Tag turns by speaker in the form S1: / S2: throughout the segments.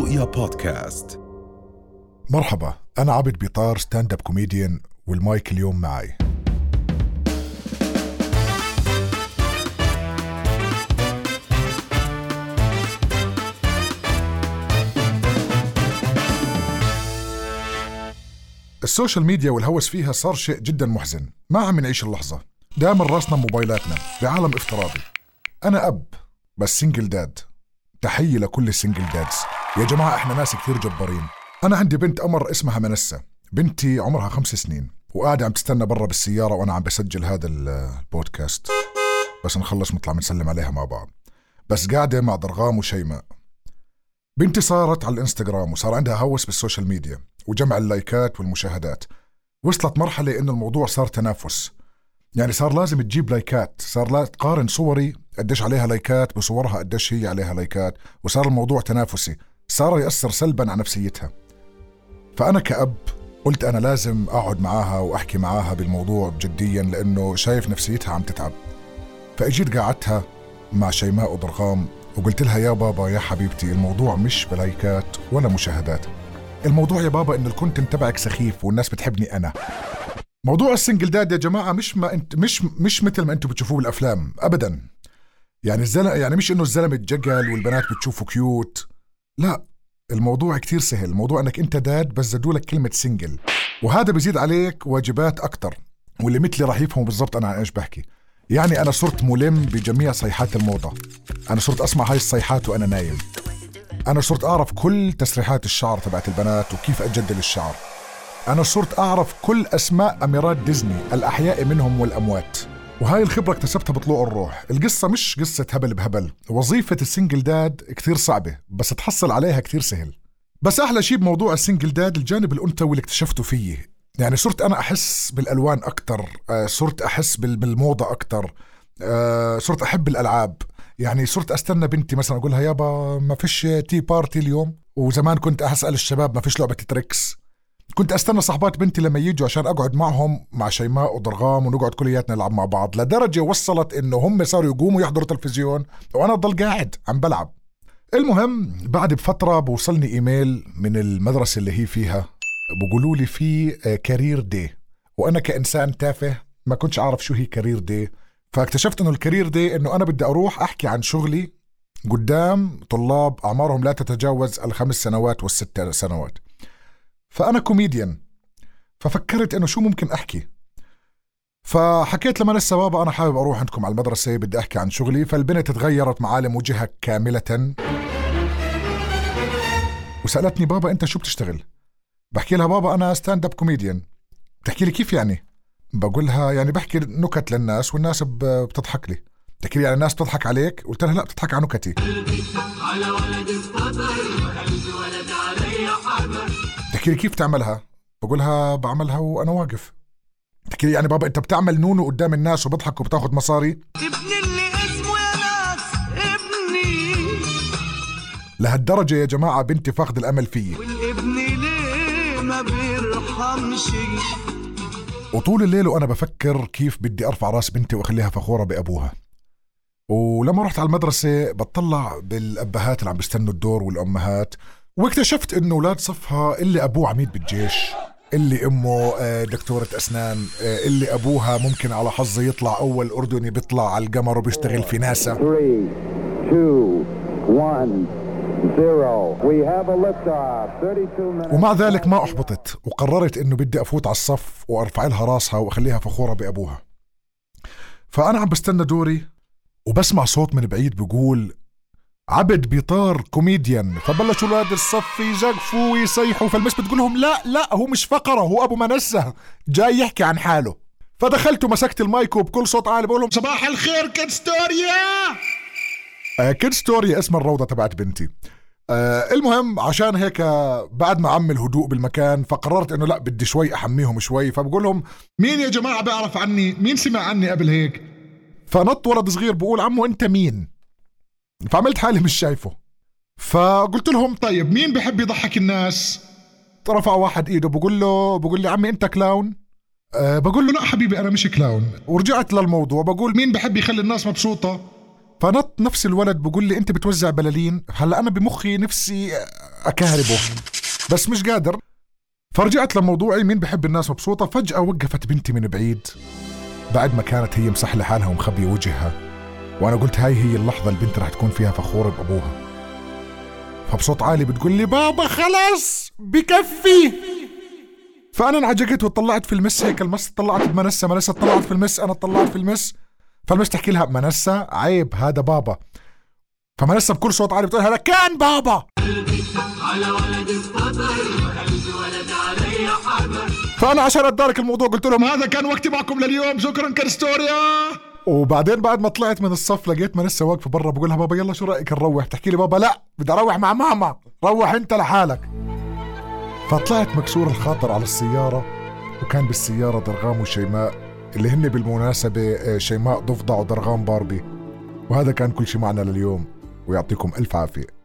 S1: رؤيا بودكاست.
S2: مرحبا أنا عبد بيطار stand-up comedian وال mic اليوم معي. ال social media والهوس فيها صار شيء جدا محزن ما عم نعيش اللحظة. دائما راسنا موبايلاتنا بعالم افتراضي. أنا أب بس single dad تحية لكل ال single dads يا جماعة إحنا ناس كثير جبارين. أنا عندي بنت قمر اسمها منسة. بنتي عمرها خمس سنين وقاعدة عم تستنى برا بالسيارة وأنا عم بسجل هذا البودكاست بس نخلص نطلع بنسلم عليها مع بعض. بس قاعدة مع ضرغام وشيماء. بنتي صارت على الإنستغرام وصار عندها هوس بال social media وجمع اللايكات والمشاهدات. وصلت مرحلة إنه الموضوع صار تنافس. يعني صار لازم تجيب لايكات صار لا تقارن صوري قديش عليها لايكات بصورها قديش هي عليها لايكات وصار الموضوع تنافسي. صار يأثر سلبا على نفسيتها. فأنا كأب قلت أنا لازم أقعد معاها وأحكي معاها بالموضوع جديا لأنه شايف نفسيتها عم تتعب. فأجيت قعدتها مع شيماء وضرغام وقلت لها يا بابا يا حبيبتي الموضوع مش بلايكات ولا مشاهدات. الموضوع يا بابا إن ال content تبعك سخيف والناس بتحبني أنا. موضوع ال single dad يا جماعة مش ما انت مش مش مثل ما أنتم بتشوفوه بالأفلام أبدا. يعني الزلمة يعني مش إنه الزلمة اتجقل والبنات بتشوفه cute لا الموضوع كتير سهل. الموضوع إنك أنت dad بس زادوا لك كلمة single وهذا بزيد عليك واجبات أكتر واللي مثلي راح يفهموا بالضبط أنا عن إيش بحكي. يعني أنا صرت ملم بجميع صيحات الموضة. أنا صرت أسمع هاي الصيحات وأنا نايم. أنا صرت أعرف كل تسريحات الشعر تبعت البنات وكيف اجدل الشعر. أنا صرت أعرف كل أسماء أميرات ديزني الأحياء منهم والأموات. وهاي الخبرة اكتسبتها بطلوع الروح. القصة مش قصة هبل بهبل. وظيفة ال single dad كثير صعبة بس تحصل عليها كثير سهل. بس أحلى شيء بموضوع ال single dad الجانب الأنثوي اللي اكتشفته فيه يعني صرت أنا أحس بالألوان أكتر آه، صرت أحس بالموضة أكتر آه، صرت أحب الألعاب. يعني صرت أستنى بنتي مثلا أقول لها يابا ما فيش tea party اليوم؟ وزمان كنت أسأل الشباب ما فيش لعبة تريكس كنت أستنى صحبات بنتي لما يجوا عشان أقعد معهم مع شيماء وضرغام ونقعد كلياتنا نلعب مع بعض لدرجة وصلت إنه هم صاروا يقوموا يحضروا تلفزيون وأنا ضل قاعد عم بلعب. المهم بعد بفترة بوصلني إيميل من المدرسة اللي هي فيها بقولوا لي في career day وأنا كإنسان تافه ما كنتش أعرف شو هي career day فاكتشفت إنه ال career day إنه أنا بدي أروح أحكي عن شغلي قدام طلاب أعمارهم لا تتجاوز الخمس سنوات والست سنوات. فأنا كوميديان ففكرت إنه شو ممكن أحكي. فحكيت لماسة بابا أنا حابب أروح عندكم على المدرسة بدي أحكي عن شغلي. فالبنت تغيرت معالم وجهها كاملة. وسألتني بابا أنت شو بتشتغل؟ بحكي لها بابا أنا stand-up comedian بتحكي لي كيف يعني؟ بقولها يعني بحكي نكت للناس والناس بتضحك لي. بتحكي لي يعني الناس بتضحك عليك؟ قلت لها لا بتضحك على نكتي. على ولد ولد علي حبر تحكي لي كيف تعملها بقولها بعملها وأنا واقف. تحكي لي يعني بابا أنت بتعمل نونو قدام الناس وبضحك وبتاخذ مصاري؟ ابني اللي اسمه يا ناس ابني. لهالدرجة يا جماعة بنتي فاقد الأمل فيي. والابن ليه ما بيرحمش؟ وطول الليل وأنا بفكر كيف بدي أرفع راس بنتي وأخليها فخورة بأبوها. ولما رحت على المدرسة بطلع بالأبهات اللي عم بيستنوا الدور والأمهات. واكتشفت إنه أولاد صفها اللي أبوه عميد بالجيش اللي أمه آه، دكتورة أسنان آه، اللي أبوها ممكن على حظه يطلع أول أردني بيطلع على القمر وبيشتغل في ناسا. ومع ذلك ما أحبطت وقررت إنه بدي أفوت على الصف وأرفع لها راسها وأخليها فخورة بأبوها. فأنا عم بستنى دوري وبسمع صوت من بعيد بيقول عبد بيطار كوميديان. فبلشوا أولاد الصف يزقفوا ويصيحوا فال miss بتقول لهم لا لا هو مش فقرة هو أبو ماسة جاي يحكي عن حاله. فدخلت ومسكت المايك وبكل صوت عالي بقول لهم صباح الخير كيد ستوريا! آه كيد ستوريا اسم الروضة تبعت بنتي. آه المهم عشان هيك بعد ما عم الهدوء بالمكان فقررت إنه لا بدي شوي أحميهم شوي. فبقول لهم مين يا جماعة بيعرف عني؟ مين سمع عني قبل هيك؟ فنط ولد صغير بقول عمو أنت مين؟ فعملت حالي مش شايفه. فقلت لهم طيب مين بحب يضحك الناس؟ رفع واحد إيده بقول له بقول لي عمي أنت clown؟ أه بقول له لا حبيبي أنا مش clown. ورجعت للموضوع بقول مين بحب يخلي الناس مبسوطة؟ فنط نفس الولد بقول لي أنت بتوزع بلالين؟ هلأ أنا بمخي نفسي أكهربه. بس مش قادر. فرجعت لموضوعي مين بحب الناس مبسوطة؟ فجأة وقفت بنتي من بعيد. بعد ما كانت هي مسحلة حالها ومخبية وجهها وأنا قلت هاي هي اللحظة البنت رح تكون فيها فخورة بأبوها. فبصوت عالي بتقول لي بابا خلاص بكفي. فأنا انعجقت وطلعت في المس هيك المس طلعت بمنسة منسة طلعت في المس أنا طلعت في المس. فالمس تحكي لها منسة عيب هذا بابا. فمنسة بكل صوت عالي بتقول هذا كان بابا. على علي فأنا عشان اتدارك الموضوع قلت لهم هذا كان وقتي معكم لليوم. شكرا كريستوريا وبعدين بعد ما طلعت من الصف لقيت منسة واقفة برا بقول لها بابا يلا شو رأيك نروح؟ تحكي لي بابا لا بدي أروح مع ماما روح أنت لحالك. فطلعت مكسور الخاطر على السيارة وكان بالسيارة درغام وشيماء اللي هن بالمناسبة آه، شيماء ضفدع ودرغام باربي. وهذا كان كل شيء معنا لليوم ويعطيكم ألف عافية.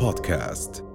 S1: رؤيا بودكاست